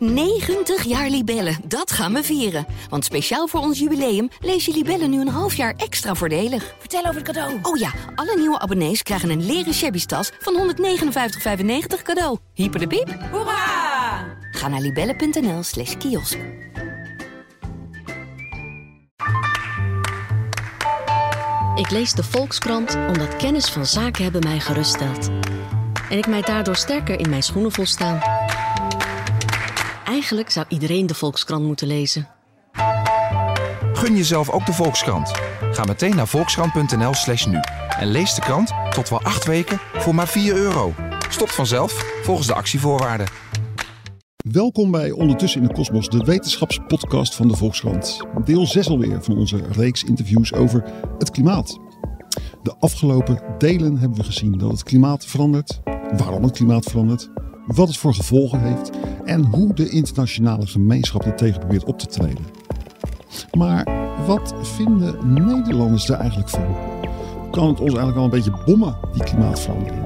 90 jaar Libellen, dat gaan we vieren. Want speciaal voor ons jubileum lees je Libellen nu een half jaar extra voordelig. Vertel over het cadeau. Oh ja, alle nieuwe abonnees krijgen een leren shabby tas van 159,95 cadeau. Hyper de piep. Hoera! Ga naar libellen.nl slash kiosk. Ik lees de Volkskrant omdat kennis van zaken hebben mij geruststelt. En ik mij daardoor sterker in mijn schoenen voel staan. Eigenlijk zou iedereen de Volkskrant moeten lezen. Gun jezelf ook de Volkskrant. Ga meteen naar volkskrant.nl slash nu. En lees de krant tot wel acht weken voor maar 4 euro. Stopt vanzelf volgens de actievoorwaarden. Welkom bij Ondertussen in de Kosmos, de wetenschapspodcast van de Volkskrant. Deel 6 alweer van onze reeks interviews over het klimaat. De afgelopen delen hebben we gezien dat het klimaat verandert, waarom het klimaat verandert, wat het voor gevolgen heeft en hoe de internationale gemeenschap er tegen probeert op te treden. Maar wat vinden Nederlanders daar eigenlijk van? Kan het ons eigenlijk al een beetje bommen, die klimaatverandering?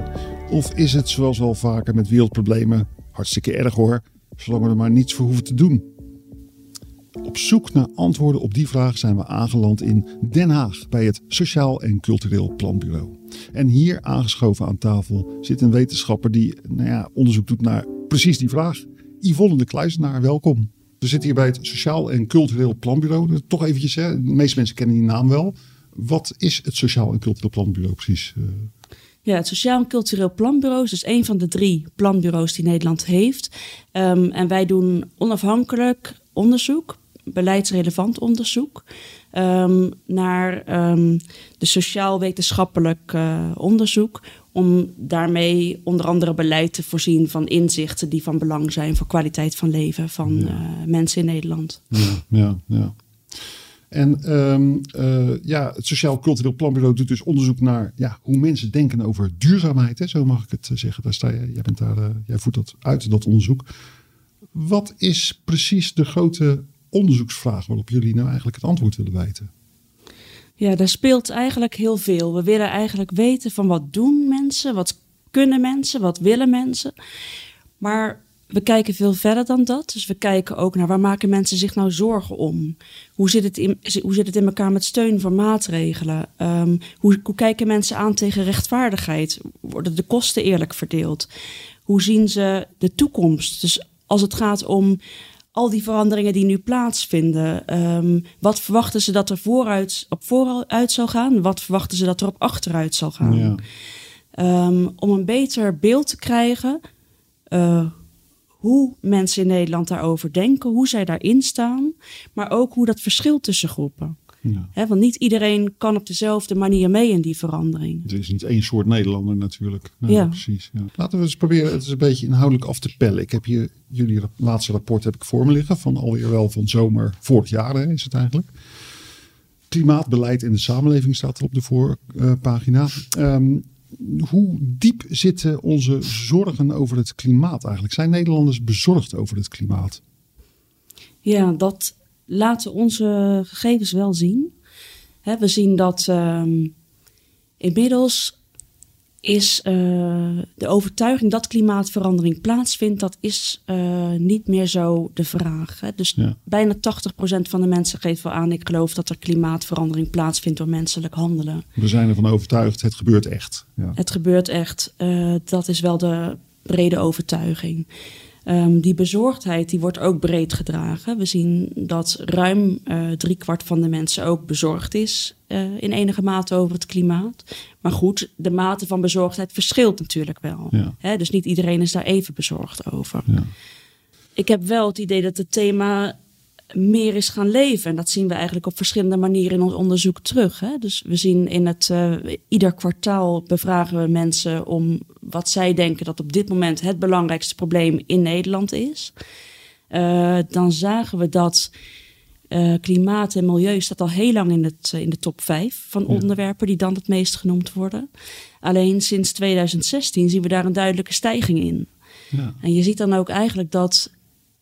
Of is het zoals wel vaker met wereldproblemen hartstikke erg hoor, zolang we er maar niets voor hoeven te doen? Op zoek naar antwoorden op die vraag zijn we aangeland in Den Haag bij het Sociaal en Cultureel Planbureau. En hier aangeschoven aan tafel zit een wetenschapper die nou ja, onderzoek doet naar precies die vraag. Yvonne de Kluisenaar, welkom. We zitten hier bij het Sociaal en Cultureel Planbureau. Toch eventjes, hè? de meeste mensen kennen die naam wel. Wat is het Sociaal en Cultureel Planbureau precies? Eh, Ja, het Sociaal en Cultureel Planbureau is dus een van de drie planbureaus die Nederland heeft. Ehm, en wij doen onafhankelijk onderzoek, beleidsrelevant onderzoek, ehm, naar ehm, de sociaal-wetenschappelijk eh, onderzoek. Om daarmee onder andere beleid te voorzien van inzichten die van belang zijn voor kwaliteit van leven van eh, mensen in Nederland. Ja, ja, ja. En ehm, eh, ja, het Sociaal Cultureel Planbureau doet dus onderzoek naar ja, hoe mensen denken over duurzaamheid. Hè? Zo mag ik het zeggen. Daar sta je, jij, bent daar, jij voert dat uit, dat onderzoek. Wat is precies de grote onderzoeksvraag waarop jullie nou eigenlijk het antwoord willen weten? Ja, daar speelt eigenlijk heel veel. We willen eigenlijk weten van wat doen mensen, wat kunnen mensen, wat willen mensen. Maar we kijken veel verder dan dat. Dus we kijken ook naar waar maken mensen zich nou zorgen om? Hoe zit het in, hoe zit het in elkaar met steun voor maatregelen? Ehm, hoe, hoe kijken mensen aan tegen rechtvaardigheid? Worden de kosten eerlijk verdeeld? Hoe zien ze de toekomst? Dus als het gaat om al die veranderingen die nu plaatsvinden. ehm, wat verwachten ze dat er vooruit, op vooruit zal gaan? Wat verwachten ze dat er op achteruit zal gaan? Ja. Ehm, om een beter beeld te krijgen eh, hoe mensen in Nederland daarover denken, hoe zij daarin staan, maar ook hoe dat verschilt tussen groepen. Ja. Want niet iedereen kan op dezelfde manier mee in die verandering. Het is niet één soort Nederlander natuurlijk. Nee, Ja. Precies. Ja. Laten we eens proberen het is een beetje inhoudelijk af te pellen. Ik heb hier jullie laatste rapport heb ik voor me liggen van alweer wel van zomer vorig jaar hè, is het eigenlijk. Klimaatbeleid in de samenleving staat er op de voorpagina. Ehm, hoe diep zitten onze zorgen over het klimaat eigenlijk? Zijn Nederlanders bezorgd over het klimaat? Ja, dat laten onze gegevens wel zien. Hè, we zien dat ehm, inmiddels is eh, de overtuiging dat klimaatverandering plaatsvindt, dat is eh, niet meer zo de vraag. Hè. Dus Ja. bijna 80% van de mensen geeft wel aan, ik geloof dat er klimaatverandering plaatsvindt door menselijk handelen. We zijn ervan overtuigd, het gebeurt echt. Ja. Het gebeurt echt. eh, dat is wel de brede overtuiging. Ehm, die bezorgdheid die wordt ook breed gedragen. We zien dat ruim eh driekwart van de mensen ook bezorgd is eh, in enige mate over het klimaat. Maar goed, de mate van bezorgdheid verschilt natuurlijk wel. Ja. Hè, dus niet iedereen is daar even bezorgd over. Ja. Ik heb wel het idee dat het thema meer is gaan leven. En dat zien we eigenlijk op verschillende manieren in ons onderzoek terug. Hè? Dus we zien in het eh, ieder kwartaal bevragen we mensen om wat zij denken dat op dit moment het belangrijkste probleem in Nederland is. Eh, dan zagen we dat eh, klimaat en milieu staat al heel lang in, het, eh, in de top 5 van onderwerpen die dan het meest genoemd worden. Alleen sinds 2016 zien we daar een duidelijke stijging in. Ja. En je ziet dan ook eigenlijk dat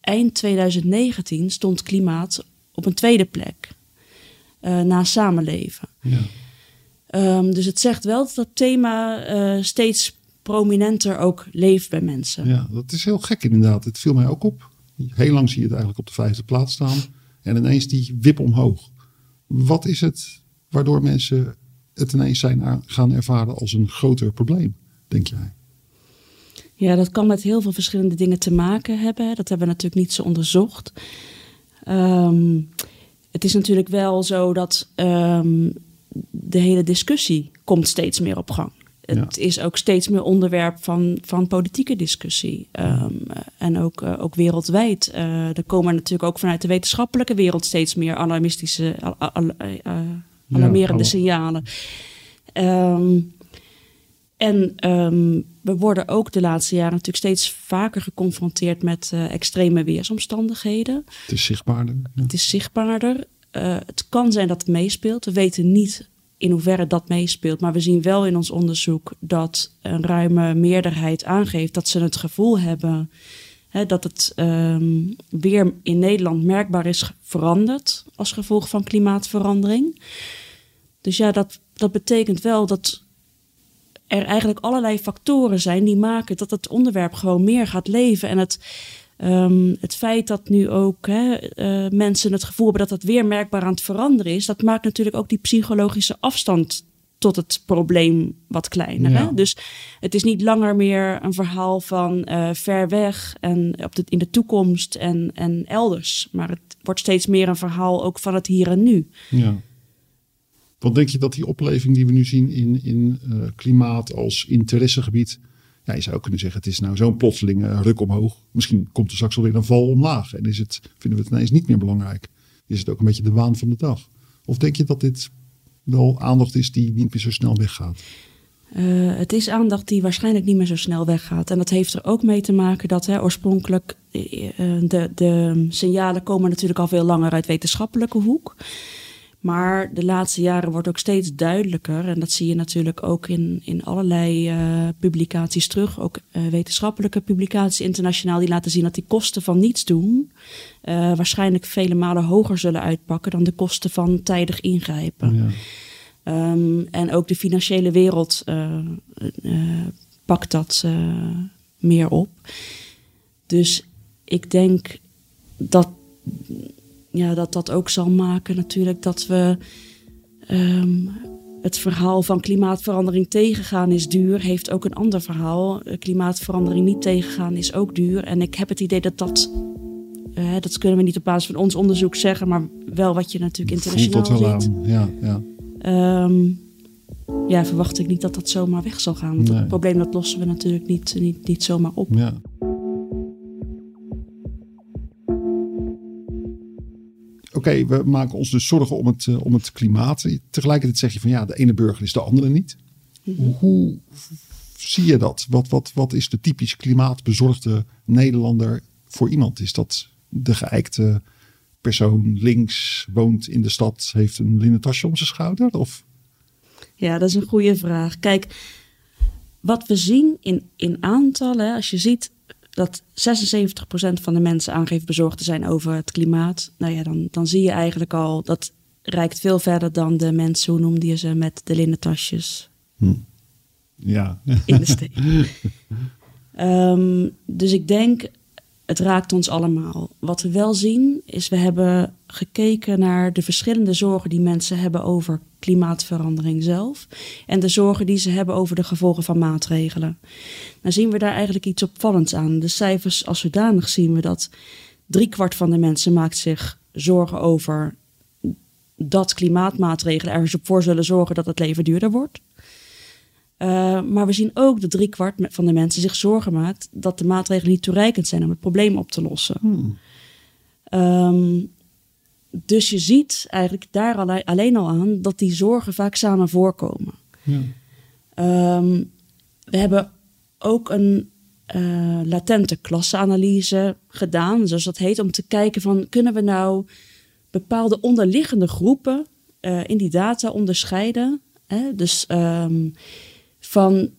eind 2019 stond klimaat op een tweede plek na samenleven. Ja. Ehm, dus het zegt wel dat dat thema steeds prominenter ook leeft bij mensen. Ja, dat is heel gek inderdaad. Het viel mij ook op. Heel lang zie je het eigenlijk op de vijfde plaats staan. En ineens die wip omhoog. Wat is het waardoor mensen het ineens zijn gaan ervaren als een groter probleem, denk jij? Ja, dat kan met heel veel verschillende dingen te maken hebben. Dat hebben we natuurlijk niet zo onderzocht. Ehm, het is natuurlijk wel zo dat ehm, de hele discussie komt steeds meer op gang. Het is ook steeds meer onderwerp van, van politieke discussie. Um, en ook, uh, ook wereldwijd. Uh, er komen natuurlijk ook vanuit de wetenschappelijke wereld steeds meer alarmistische, al, al, uh, alarmerende ja, signalen. Um, en um, we worden ook de laatste jaren natuurlijk steeds vaker geconfronteerd met extreme weersomstandigheden. Het is zichtbaarder. Ja. Het is zichtbaarder. het kan zijn dat het meespeelt. We weten niet in hoeverre dat meespeelt. Maar we zien wel in ons onderzoek dat een ruime meerderheid aangeeft dat ze het gevoel hebben hè, dat het um, weer in Nederland merkbaar is veranderd als gevolg van klimaatverandering. Dus ja, dat, dat betekent wel dat er eigenlijk allerlei factoren zijn die maken dat het onderwerp gewoon meer gaat leven en het Um, het feit dat nu ook hè, uh, mensen het gevoel hebben dat het weer merkbaar aan het veranderen is, dat maakt natuurlijk ook die psychologische afstand tot het probleem wat kleiner. Ja. Hè? Dus het is niet langer meer een verhaal van uh, ver weg en op de, in de toekomst en, en elders. Maar het wordt steeds meer een verhaal ook van het hier en nu. Ja. Wat denk je dat die opleving die we nu zien in, in uh, klimaat als interessegebied ja, je zou kunnen zeggen, het is nou zo'n plotselinge ruk omhoog. Misschien komt er straks alweer een val omlaag. En is het, vinden we het ineens niet meer belangrijk. Is het ook een beetje de waan van de dag? Of denk je dat dit wel aandacht is die niet meer zo snel weggaat? Uh, het is aandacht die waarschijnlijk niet meer zo snel weggaat. En dat heeft er ook mee te maken dat hè, oorspronkelijk uh, de, de signalen komen natuurlijk al veel langer uit wetenschappelijke hoek. Maar de laatste jaren wordt ook steeds duidelijker. En dat zie je natuurlijk ook in, in allerlei uh, publicaties terug. Ook uh, wetenschappelijke publicaties internationaal die laten zien dat die kosten van niets doen. Uh, waarschijnlijk vele malen hoger zullen uitpakken dan de kosten van tijdig ingrijpen. Ja. Um, en ook de financiële wereld pakt dat meer op. Dus ik denk dat ja, dat dat ook zal maken natuurlijk dat we um, het verhaal van klimaatverandering tegengaan is duur, heeft ook een ander verhaal. Klimaatverandering niet tegengaan is ook duur. En ik heb het idee dat dat, uh, dat kunnen we niet op basis van ons onderzoek zeggen, maar wel wat je natuurlijk internationaal Voelt dat wel ziet. Aan. Ja, ja. Um, ja, verwacht ik niet dat dat zomaar weg zal gaan. Want nee. dat probleem dat lossen we natuurlijk niet, niet, niet zomaar op. Ja. Oké, we maken ons dus zorgen om het, uh, om het klimaat. Tegelijkertijd zeg je van ja, de ene burger is de andere niet. Hoe zie je dat? Wat, wat, wat is de typisch klimaatbezorgde Nederlander voor iemand? Is dat de geëikte persoon links, woont in de stad, heeft een linnen tasje om zijn schouder? Of? Ja, dat is een goede vraag. Kijk, wat we zien in, in aantallen, als je ziet dat 76% van de mensen aangeeft bezorgd te zijn over het klimaat. Nou ja, dan, dan zie je eigenlijk al dat reikt veel verder dan de mensen, hoe noemde je ze, met de linnen tasjes. Hm. Ja. In de steek. um, dus ik denk, het raakt ons allemaal. Wat we wel zien, is we hebben gekeken naar de verschillende zorgen die mensen hebben over klimaatverandering zelf. En de zorgen die ze hebben over de gevolgen van maatregelen. Dan zien we daar eigenlijk iets opvallends aan. De cijfers als zodanig zien we dat driekwart van de mensen maakt zich zorgen over dat klimaatmaatregelen ergens op voor zullen zorgen dat het leven duurder wordt. Uh, maar we zien ook dat driekwart van de mensen zich zorgen maakt dat de maatregelen niet toereikend zijn om het probleem op te lossen. Hmm. Um, dus je ziet eigenlijk daar alleen al aan dat die zorgen vaak samen voorkomen. Ja. Um, we hebben ook een uh, latente klasseanalyse gedaan, zoals dat heet, om te kijken van kunnen we nou bepaalde onderliggende groepen uh, in die data onderscheiden. Hè? Dus um, van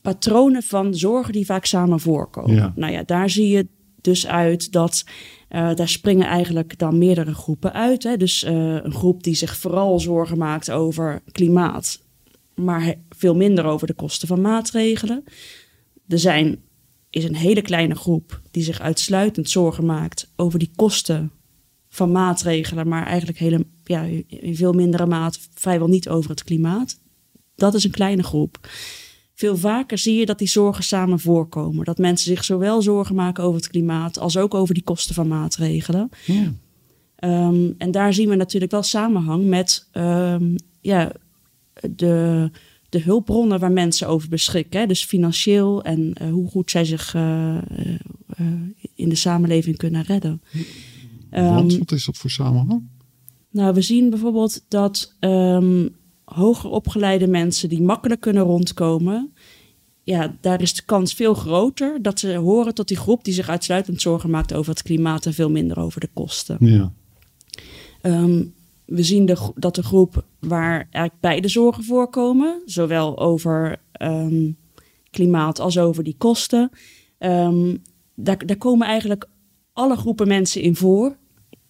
patronen van zorgen die vaak samen voorkomen. Ja. Nou ja, daar zie je dus uit dat uh, daar springen eigenlijk dan meerdere groepen uit. Hè? Dus uh, een groep die zich vooral zorgen maakt over klimaat, maar veel minder over de kosten van maatregelen. Er zijn is een hele kleine groep die zich uitsluitend zorgen maakt over die kosten van maatregelen, maar eigenlijk hele, ja, in veel mindere mate vrijwel niet over het klimaat. Dat is een kleine groep. Veel vaker zie je dat die zorgen samen voorkomen. Dat mensen zich zowel zorgen maken over het klimaat als ook over die kosten van maatregelen. Ja. Um, en daar zien we natuurlijk wel samenhang met um, ja, de, de hulpbronnen waar mensen over beschikken. Hè? Dus financieel en uh, hoe goed zij zich uh, uh, in de samenleving kunnen redden. Want, um, wat is dat voor samenhang? Nou, we zien bijvoorbeeld dat hoger opgeleide mensen die makkelijk kunnen rondkomen, ja, daar is de kans veel groter dat ze horen tot die groep die zich uitsluitend zorgen maakt over het klimaat en veel minder over de kosten. Ja. Um, we zien de, dat de groep waar eigenlijk beide zorgen voorkomen, zowel over um, klimaat als over die kosten, um, daar, daar komen eigenlijk alle groepen mensen in voor.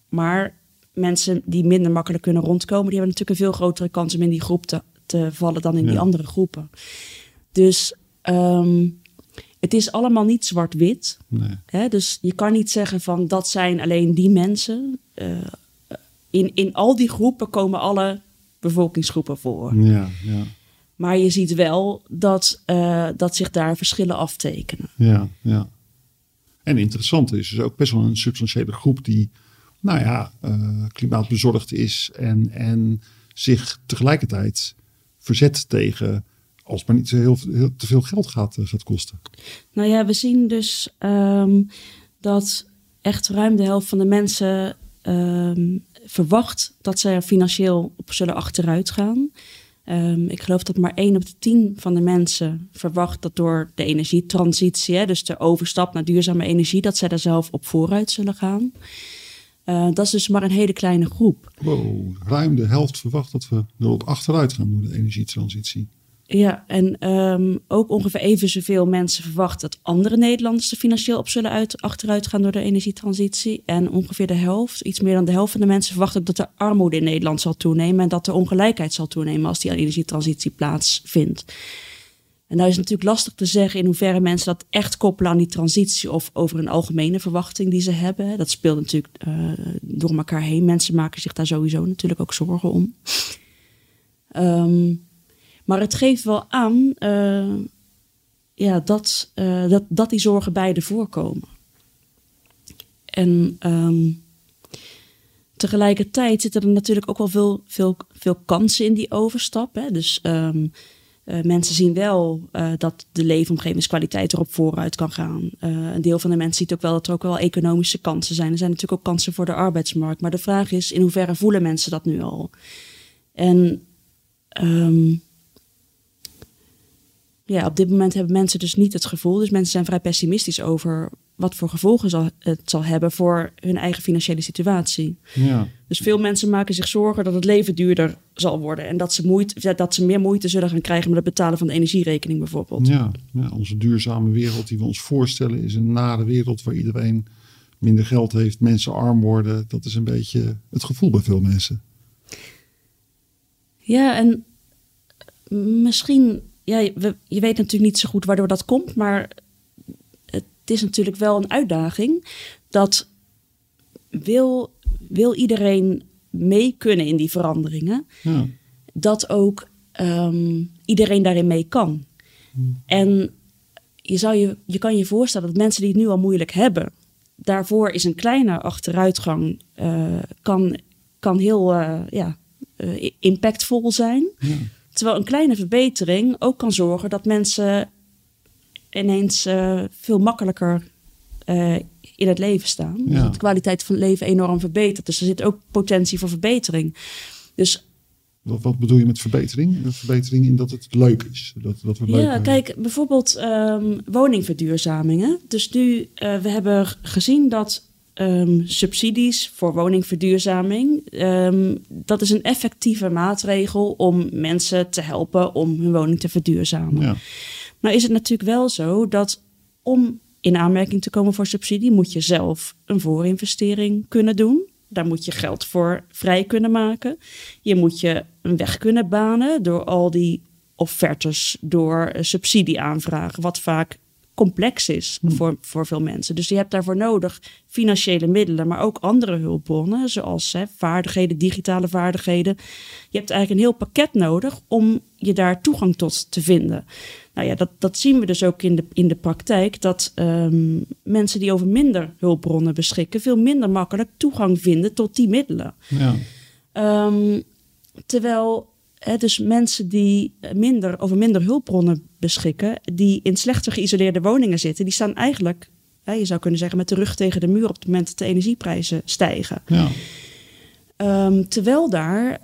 Maar mensen die minder makkelijk kunnen rondkomen, die hebben natuurlijk een veel grotere kans om in die groep te, te vallen dan in Ja. die andere groepen. Dus um, het is allemaal niet zwart-wit. Nee. Dus je kan niet zeggen van dat zijn alleen die mensen. Uh, in, in al die groepen komen alle bevolkingsgroepen voor. Ja, ja, Maar je ziet wel dat, uh, dat zich daar verschillen aftekenen. ja, ja. En interessant is dus ook best wel een substantiële groep die, nou ja, uh, klimaatbezorgd is en, en zich tegelijkertijd verzet tegen, als maar niet heel, heel te veel geld gaat, uh, gaat kosten. Nou ja, we zien dus um, dat echt ruim de helft van de mensen um, verwacht dat ze er financieel op zullen achteruit gaan. Um, ik geloof dat maar 1 op de 10 van de mensen verwacht dat door de energietransitie, hè, dus de overstap naar duurzame energie, dat zij daar zelf op vooruit zullen gaan. Uh, dat is dus maar een hele kleine groep. Wow, ruim de helft verwacht dat we erop achteruit gaan door de energietransitie. Ja, en um, ook ongeveer even zoveel mensen verwachten dat andere Nederlanders er financieel op zullen uit, achteruit gaan door de energietransitie. En ongeveer de helft, iets meer dan de helft van de mensen verwacht ook dat de armoede in Nederland zal toenemen en dat de ongelijkheid zal toenemen als die energietransitie plaatsvindt. En nou is natuurlijk lastig te zeggen in hoeverre mensen dat echt koppelen aan die transitie of over een algemene verwachting die ze hebben. Dat speelt natuurlijk uh, door elkaar heen. Mensen maken zich daar sowieso natuurlijk ook zorgen om. Um, maar het geeft wel aan uh, ja, dat, uh, dat, dat die zorgen beide voorkomen. En um, tegelijkertijd zitten er natuurlijk ook wel veel, veel, veel kansen in die overstap. Hè? Dus um, uh, mensen zien wel dat de leefomgevingskwaliteit erop vooruit kan gaan. een deel van de mensen ziet ook wel dat er ook wel economische kansen zijn. Er zijn natuurlijk ook kansen voor de arbeidsmarkt. Maar de vraag is in hoeverre voelen mensen dat nu al? En um, ja, op dit moment hebben mensen dus niet het gevoel. Dus mensen zijn vrij pessimistisch over wat voor gevolgen zal, het zal hebben voor hun eigen financiële situatie. Ja. Dus veel mensen maken zich zorgen dat het leven duurder zal worden. En dat ze, moeite, dat ze meer moeite zullen gaan krijgen met het betalen van de energierekening bijvoorbeeld. Ja, ja, onze duurzame wereld die we ons voorstellen is een nare wereld waar iedereen minder geld heeft, mensen arm worden. Dat is een beetje het gevoel bij veel mensen. Ja, en misschien ja, we, je weet natuurlijk niet zo goed waardoor dat komt, maar het is natuurlijk wel een uitdaging dat wil, wil iedereen mee kunnen in die veranderingen, ja. dat ook um, iedereen daarin mee kan. Hmm. En je, zou je, je kan je voorstellen dat mensen die het nu al moeilijk hebben, daarvoor is een kleine achteruitgang uh, kan, kan heel uh, ja, uh, impactvol zijn. Ja. Terwijl een kleine verbetering ook kan zorgen dat mensen ineens uh, veel makkelijker uh, in het leven staan. Ja. Dus dat de kwaliteit van het leven enorm verbetert. Dus er zit ook potentie voor verbetering. Dus wat, wat bedoel je met verbetering? Een verbetering in dat het leuk is. Dat, dat we leuk ja, kijk, bijvoorbeeld um, woningverduurzamingen. Dus nu, uh, we hebben gezien dat Um, subsidies voor woningverduurzaming. Um, dat is een effectieve maatregel om mensen te helpen om hun woning te verduurzamen. Ja. Nou is het natuurlijk wel zo dat om in aanmerking te komen voor subsidie, moet je zelf een voorinvestering kunnen doen. Daar moet je geld voor vrij kunnen maken. Je moet je een weg kunnen banen door al die offertes, door subsidie aanvragen, wat vaak complex is voor, voor veel mensen. Dus je hebt daarvoor nodig financiële middelen, maar ook andere hulpbronnen, zoals hè, vaardigheden, digitale vaardigheden. Je hebt eigenlijk een heel pakket nodig om je daar toegang tot te vinden. Nou ja, dat, dat zien we dus ook in de, in de praktijk, dat ehm, mensen die over minder hulpbronnen beschikken, veel minder makkelijk toegang vinden tot die middelen. Ja. Ehm, terwijl hè, dus mensen die minder, over minder hulpbronnen beschikken, die in slechter geïsoleerde woningen zitten, die staan eigenlijk, je zou kunnen zeggen, met de rug tegen de muur op het moment dat de energieprijzen stijgen. Ja. Ehm, terwijl daar,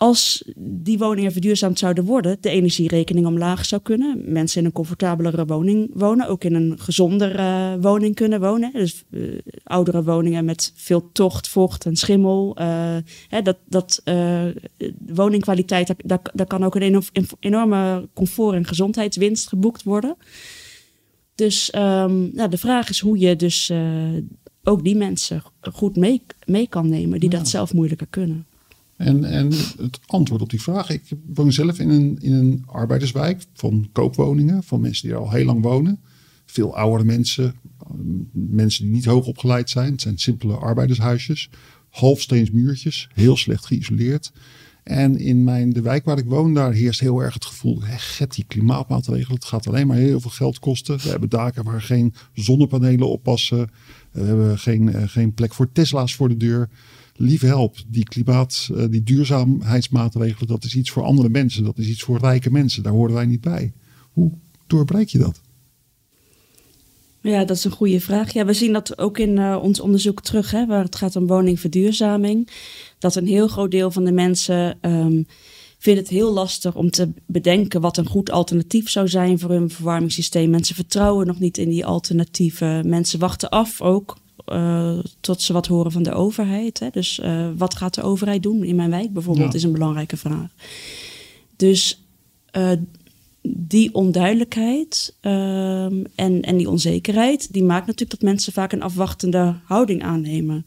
als die woningen verduurzaamd zouden worden, de energierekening omlaag zou kunnen. Mensen in een comfortabelere woning wonen, ook in een gezondere woning kunnen wonen. Dus eh, oudere woningen met veel tocht, vocht en schimmel. eh, hè, dat dat eh, woningkwaliteit, daar, daar, kan ook een eno- enorme comfort- en gezondheidswinst geboekt worden. Dus ehm, nou, de vraag is hoe je dus eh, ook die mensen goed mee, mee kan nemen, die Ja. dat zelf moeilijker kunnen. En, en het antwoord op die vraag. Ik woon zelf in een, in een arbeiderswijk van koopwoningen. Van mensen die er al heel lang wonen. Veel oudere mensen. eh, Mensen die niet hoog opgeleid zijn. Het zijn simpele arbeidershuisjes. Halfsteens muurtjes. Heel slecht geïsoleerd. En in mijn, de wijk waar ik woon, daar heerst heel erg het gevoel. Die klimaatmaatregelen. Het gaat alleen maar heel veel geld kosten. We hebben daken waar geen zonnepanelen op passen. We hebben geen, eh, geen plek voor Tesla's voor de deur lieve help, die klimaat, eh, die duurzaamheidsmaatregelen, dat is iets voor andere mensen. Dat is iets voor rijke mensen. Daar horen wij niet bij. Hoe doorbreek je dat? Ja, dat is een goede vraag. Ja, we zien dat ook in eh, ons onderzoek terug, hè, waar het gaat om woningverduurzaming. Dat een heel groot deel van de mensen ehm, vindt het heel lastig om te bedenken wat een goed alternatief zou zijn voor hun verwarmingssysteem. Mensen vertrouwen nog niet in die alternatieven. Mensen wachten af ook eh, tot ze wat horen van de overheid. Hè. Dus eh, wat gaat de overheid doen in mijn wijk bijvoorbeeld, Ja. is een belangrijke vraag. Dus eh, die onduidelijkheid ehm, en, en die onzekerheid, die maakt natuurlijk dat mensen vaak een afwachtende houding aannemen.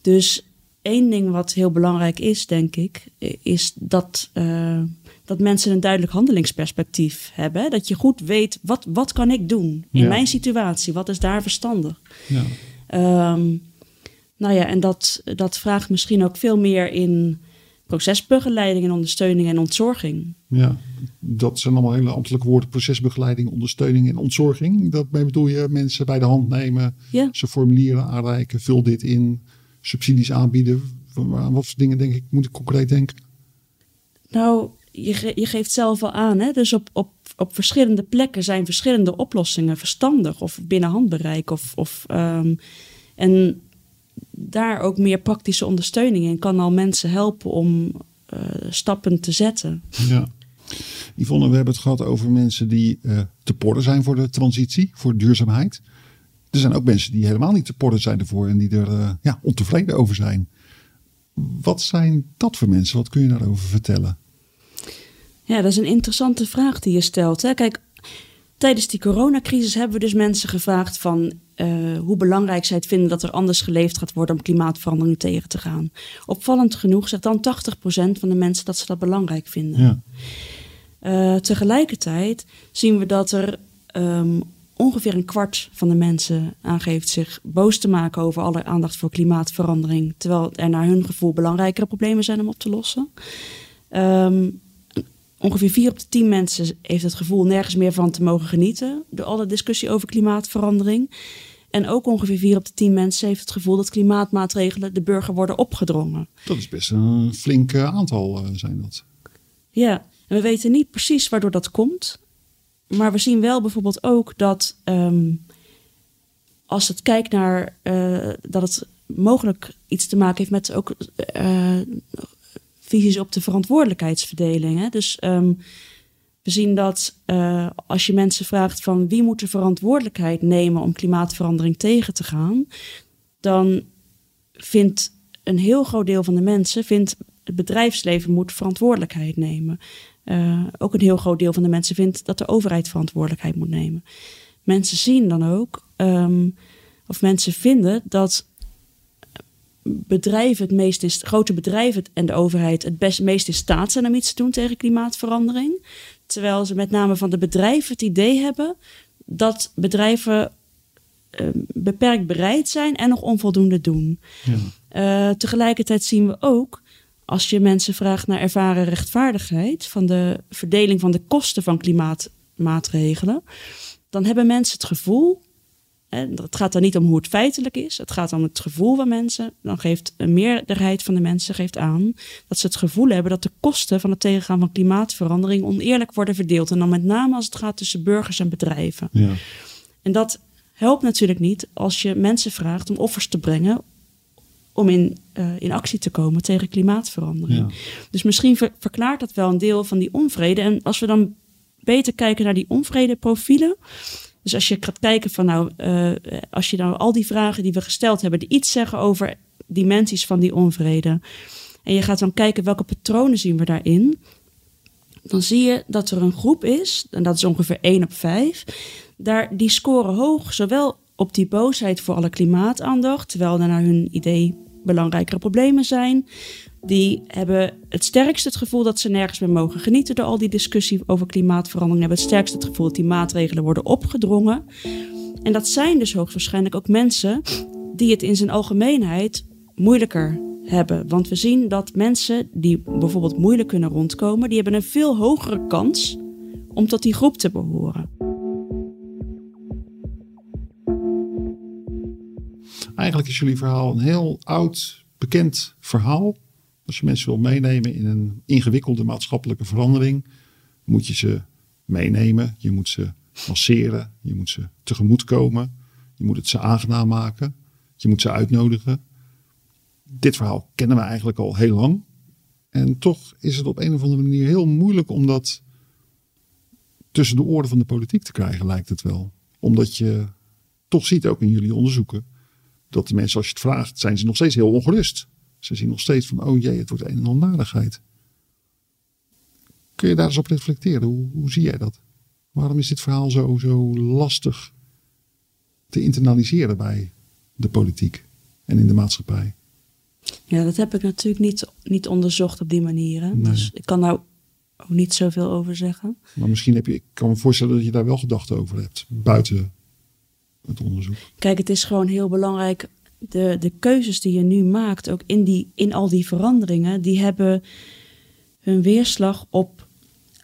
Dus één ding wat heel belangrijk is, denk ik, is dat, dat mensen een duidelijk handelingsperspectief hebben. hè. Dat je goed weet, wat, wat kan ik doen in Ja. mijn situatie? Wat is daar verstandig? Ja. Ehm, nou ja, en dat, dat vraagt misschien ook veel meer in procesbegeleiding en ondersteuning en ontzorging. ja, dat zijn allemaal hele ambtelijke woorden. Procesbegeleiding, ondersteuning en ontzorging. Daarmee bedoel je mensen bij de hand nemen, Ja. ze formulieren aanreiken, vul dit in, subsidies aanbieden. Aan wat voor dingen denk ik, moet ik concreet denken? Nou, je, ge- je geeft zelf al aan, hè? dus op, op, op verschillende plekken zijn verschillende oplossingen verstandig of binnen handbereik. Of, of, ehm, en daar ook meer praktische ondersteuning in kan al mensen helpen om eh, stappen te zetten. Ja. Yvonne, we hebben het gehad over mensen die eh, te porren zijn voor de transitie, voor duurzaamheid. Er zijn ook mensen die helemaal niet te porren zijn ervoor en die er eh, ja, ontevreden over zijn. Wat zijn dat voor mensen? Wat kun je daarover vertellen? Ja, dat is een interessante vraag die je stelt. Hè? Kijk, tijdens die coronacrisis hebben we dus mensen gevraagd van eh, hoe belangrijk zij het vinden dat er anders geleefd gaat worden om klimaatverandering tegen te gaan. Opvallend genoeg zegt dan 80% van de mensen dat ze dat belangrijk vinden. Ja, Eh, tegelijkertijd zien we dat er ehm, ongeveer een kwart van de mensen aangeeft zich boos te maken over alle aandacht voor klimaatverandering, terwijl er naar hun gevoel belangrijkere problemen zijn om op te lossen. Ehm, ongeveer vier op de tien mensen heeft het gevoel nergens meer van te mogen genieten door alle discussie over klimaatverandering. En ook ongeveer vier op de tien mensen heeft het gevoel dat klimaatmaatregelen de burger worden opgedrongen. dat is best een flink aantal eh, zijn dat. Ja, en we weten niet precies waardoor dat komt. Maar we zien wel bijvoorbeeld ook dat ehm, als het kijkt naar eh, dat het mogelijk iets te maken heeft met ook eh, visies op de verantwoordelijkheidsverdeling. Hè? Dus ehm, we zien dat eh, als je mensen vraagt van wie moet de verantwoordelijkheid nemen om klimaatverandering tegen te gaan, dan vindt een heel groot deel van de mensen vindt het bedrijfsleven moet verantwoordelijkheid nemen. Eh, ook een heel groot deel van de mensen vindt dat de overheid verantwoordelijkheid moet nemen. Mensen zien dan ook, ehm, of mensen vinden dat bedrijven het meest is, grote bedrijven en de overheid het best, meest in staat zijn om iets te doen tegen klimaatverandering. Terwijl ze met name van de bedrijven het idee hebben dat bedrijven uh, beperkt bereid zijn en nog onvoldoende doen. Ja. Uh, tegelijkertijd zien we ook, als je mensen vraagt naar ervaren rechtvaardigheid van de verdeling van de kosten van klimaatmaatregelen, dan hebben mensen het gevoel het gaat dan niet om hoe het feitelijk is. Het gaat om het gevoel van mensen. Dan geeft een meerderheid van de mensen geeft aan dat ze het gevoel hebben dat de kosten van het tegengaan van klimaatverandering oneerlijk worden verdeeld. En dan met name als het gaat tussen burgers en bedrijven. Ja. En dat helpt natuurlijk niet als je mensen vraagt om offers te brengen om in, uh, in actie te komen tegen klimaatverandering. Dus misschien verklaart dat wel een deel van die onvrede. En als we dan beter kijken naar die onvredeprofielen, dus als je gaat kijken van nou, uh, als je nou al die vragen die we gesteld hebben, die iets zeggen over dimensies van die onvrede. En je gaat dan kijken welke patronen zien we daarin. Dan zie je dat er een groep is, en dat is ongeveer 1 op 5. Daar, die scoren hoog, zowel op die boosheid voor alle klimaataandacht, terwijl er naar hun idee belangrijkere problemen zijn die hebben het sterkst het gevoel dat ze nergens meer mogen genieten door al die discussie over klimaatverandering. Hebben het sterkst het gevoel dat die maatregelen worden opgedrongen. En dat zijn dus hoogstwaarschijnlijk ook mensen die het in zijn algemeenheid moeilijker hebben. Want we zien dat mensen die bijvoorbeeld moeilijk kunnen rondkomen, die hebben een veel hogere kans om tot die groep te behoren. Eigenlijk is jullie verhaal een heel oud, bekend verhaal. Als je mensen wil meenemen in een ingewikkelde maatschappelijke verandering, moet je ze meenemen. Je moet ze masseren. Je moet ze tegemoetkomen. Je moet het ze aangenaam maken. Je moet ze uitnodigen. Dit verhaal kennen we eigenlijk al heel lang. En toch is het op een of andere manier heel moeilijk om dat tussen de oren van de politiek te krijgen, lijkt het wel. Omdat je toch ziet ook in jullie onderzoeken dat de mensen, als je het vraagt, zijn ze nog steeds heel ongerust. Ze zien nog steeds van, oh jee, het wordt een en al nadigheid. Kun je daar eens op reflecteren? Hoe, hoe zie jij dat? Waarom is dit verhaal zo, zo lastig te internaliseren bij de politiek en in de maatschappij? Ja, dat heb ik natuurlijk niet, niet onderzocht op die manier. Dus ik kan daar ook niet zoveel over zeggen. Maar misschien heb je, ik kan me voorstellen dat je daar wel gedachten over hebt, buiten het onderzoek. Kijk, het is gewoon heel belangrijk de, de keuzes die je nu maakt, ook in, die, in al die veranderingen, die hebben hun weerslag op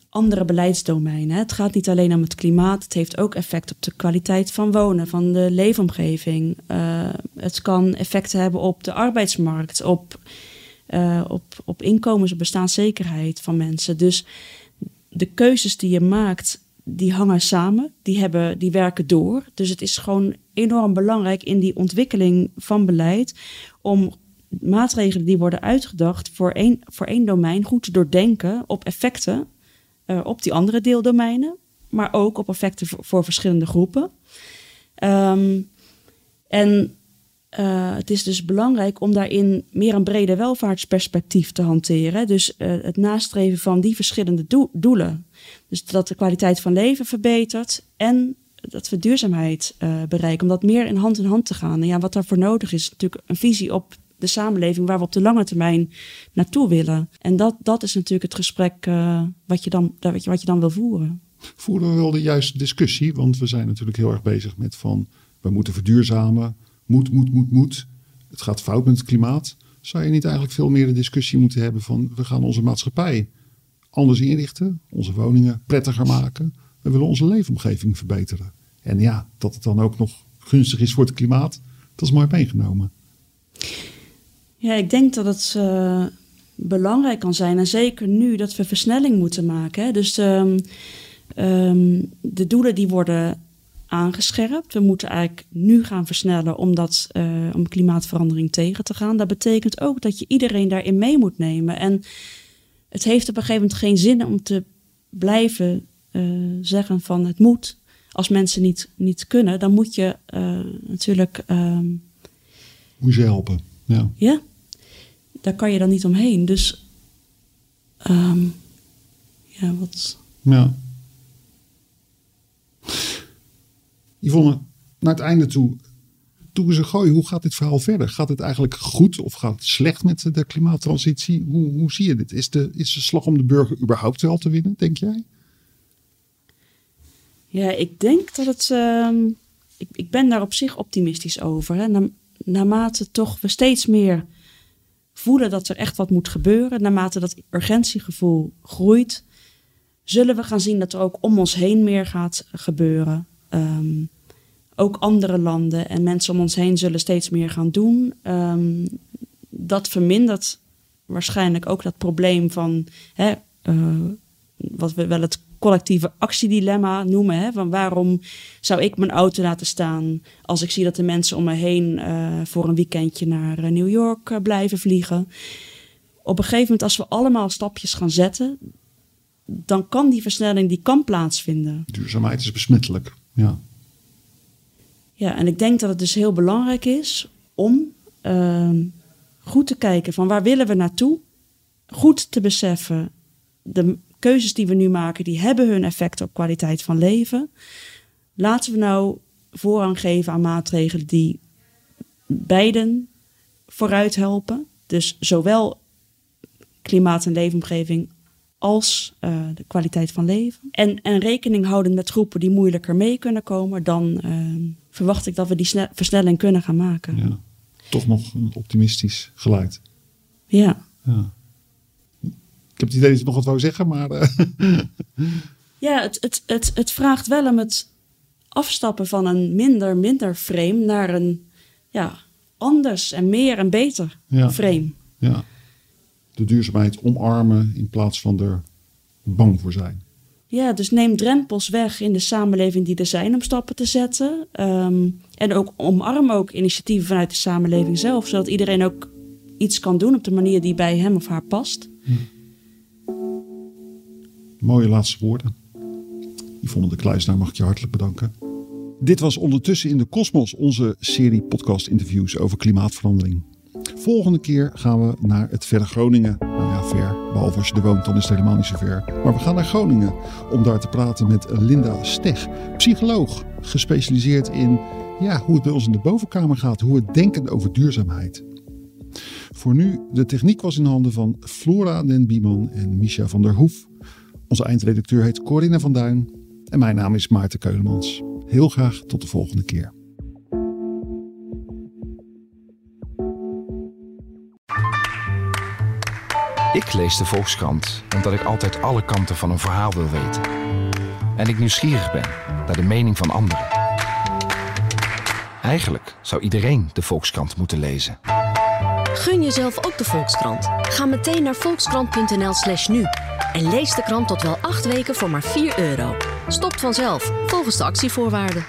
andere beleidsdomeinen. Het gaat niet alleen om het klimaat, het heeft ook effect op de kwaliteit van wonen, van de leefomgeving. Uh, het kan effecten hebben op de arbeidsmarkt, op, uh, op, op inkomens, op bestaanszekerheid van mensen. Dus de keuzes die je maakt die hangen samen, die, hebben, die werken door. Dus het is gewoon enorm belangrijk in die ontwikkeling van beleid om maatregelen die worden uitgedacht voor één, voor één domein goed te doordenken op effecten uh, op die andere deeldomeinen, maar ook op effecten voor, verschillende groepen. Um, en uh, het is dus belangrijk om daarin meer een brede welvaartsperspectief te hanteren. Dus uh, het nastreven van die verschillende do doelen. Dus dat de kwaliteit van leven verbetert en dat we duurzaamheid uh, bereiken. Om dat meer in hand in hand te gaan. En ja, wat daarvoor nodig is, natuurlijk een visie op de samenleving waar we op de lange termijn naartoe willen. En dat, dat is natuurlijk het gesprek wat, je dan, wat, je, wat je dan wil voeren. Voeren we wel de juiste discussie? Want we zijn natuurlijk heel erg bezig met van we moeten verduurzamen moet, moet, moet, moet. Het gaat fout met het klimaat. Zou je niet eigenlijk veel meer de discussie moeten hebben van we gaan onze maatschappij anders inrichten, onze woningen prettiger maken. We willen onze leefomgeving verbeteren. En ja, dat het dan ook nog gunstig is voor het klimaat, dat is mooi meegenomen. Ja, ik denk dat het uh, belangrijk kan zijn. En zeker nu dat we versnelling moeten maken. Hè. Dus um, um, de doelen die worden aangescherpt. We moeten eigenlijk nu gaan versnellen om, dat, uh, om klimaatverandering tegen te gaan. Dat betekent ook dat je iedereen daarin mee moet nemen. En het heeft op een gegeven moment geen zin om te blijven uh, zeggen van het moet. Als mensen niet, niet kunnen, dan moet je uh, natuurlijk. Um, moet je helpen. Ja. ja, daar kan je dan niet omheen. Dus um, ja, wat. Ja. Yvonne, naar het einde toe. Toen ze gooien, hoe gaat dit verhaal verder? Gaat het eigenlijk goed of gaat het slecht met de klimaattransitie? Hoe, hoe zie je dit? Is de, is de slag om de burger überhaupt wel te winnen, denk jij? Ja, ik denk dat het. ehm, ik, ik ben daar op zich optimistisch over. Hè. Na, naarmate toch we steeds meer voelen dat er echt wat moet gebeuren, naarmate dat urgentiegevoel groeit, zullen we gaan zien dat er ook om ons heen meer gaat gebeuren. Ehm, ook andere landen en mensen om ons heen zullen steeds meer gaan doen. Ehm, dat vermindert waarschijnlijk ook dat probleem van hè, eh, wat we wel het collectieve actiedilemma noemen. Hè, van waarom zou ik mijn auto laten staan als ik zie dat de mensen om me heen eh, voor een weekendje naar eh, New York eh, blijven vliegen. Op een gegeven moment, als we allemaal stapjes gaan zetten, dan kan die versnelling die kan plaatsvinden. Duurzaamheid is besmettelijk. Ja. Ja, en ik denk dat het dus heel belangrijk is om ehm, goed te kijken van waar willen we naartoe. Goed te beseffen, de keuzes die we nu maken, die hebben hun effect op kwaliteit van leven. Laten we nou voorrang geven aan maatregelen die beiden vooruit helpen. Dus zowel klimaat en leefomgeving als eh, de kwaliteit van leven. En, en rekening houden met groepen die moeilijker mee kunnen komen, dan ehm, verwacht ik dat we die sne- versnelling kunnen gaan maken. ja. Toch nog een optimistisch geluid. Ja. Ja. Ik heb het idee dat je nog wat wou zeggen, maar eh, Ja, het, het, het, het vraagt wel om het afstappen van een minder, minder frame naar een ja, anders en meer en beter Ja. frame. ja. de duurzaamheid omarmen in plaats van er bang voor zijn. Ja, dus neem drempels weg in de samenleving die er zijn om stappen te zetten. Ehm, en ook omarm ook initiatieven vanuit de samenleving zelf, zodat iedereen ook iets kan doen op de manier die bij hem of haar past. Mooie laatste woorden. Yvonne de Kluisnaar mag ik je hartelijk bedanken. Dit was Ondertussen in de Kosmos, onze serie podcast-interviews over klimaatverandering. Volgende keer gaan we naar het verre Groningen. Nou ja, ver. Behalve als je er woont, dan is het helemaal niet zo ver. Maar we gaan naar Groningen om daar te praten met Linda Steg, psycholoog, gespecialiseerd in ja, hoe het bij ons in de bovenkamer gaat, hoe we denken over duurzaamheid. Voor nu, de techniek was in handen van Flora den Bieman en Misha van der Hoef. Onze eindredacteur heet Corinna van Duin. En mijn naam is Maarten Keulemans. Heel graag tot de volgende keer. Ik lees de Volkskrant omdat ik altijd alle kanten van een verhaal wil weten. En ik nieuwsgierig ben naar de mening van anderen. Eigenlijk zou iedereen de Volkskrant moeten lezen. Gun jezelf ook de Volkskrant. Ga meteen naar volkskrant.nl slash nu. En lees de krant tot wel acht weken voor maar 4 euro. Stopt vanzelf, volgens de actievoorwaarden.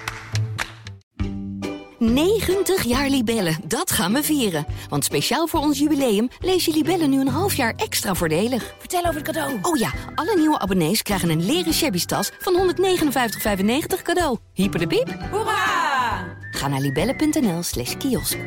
90 jaar Libellen, dat gaan we vieren. Want speciaal voor ons jubileum lees je Libellen nu een half jaar extra voordelig. Vertel over het cadeau. Oh ja, alle nieuwe abonnees krijgen een leren shabby tas van 159,95 cadeau. Hyper de piep. Hoera! Ga naar libellen.nl slash kiosk.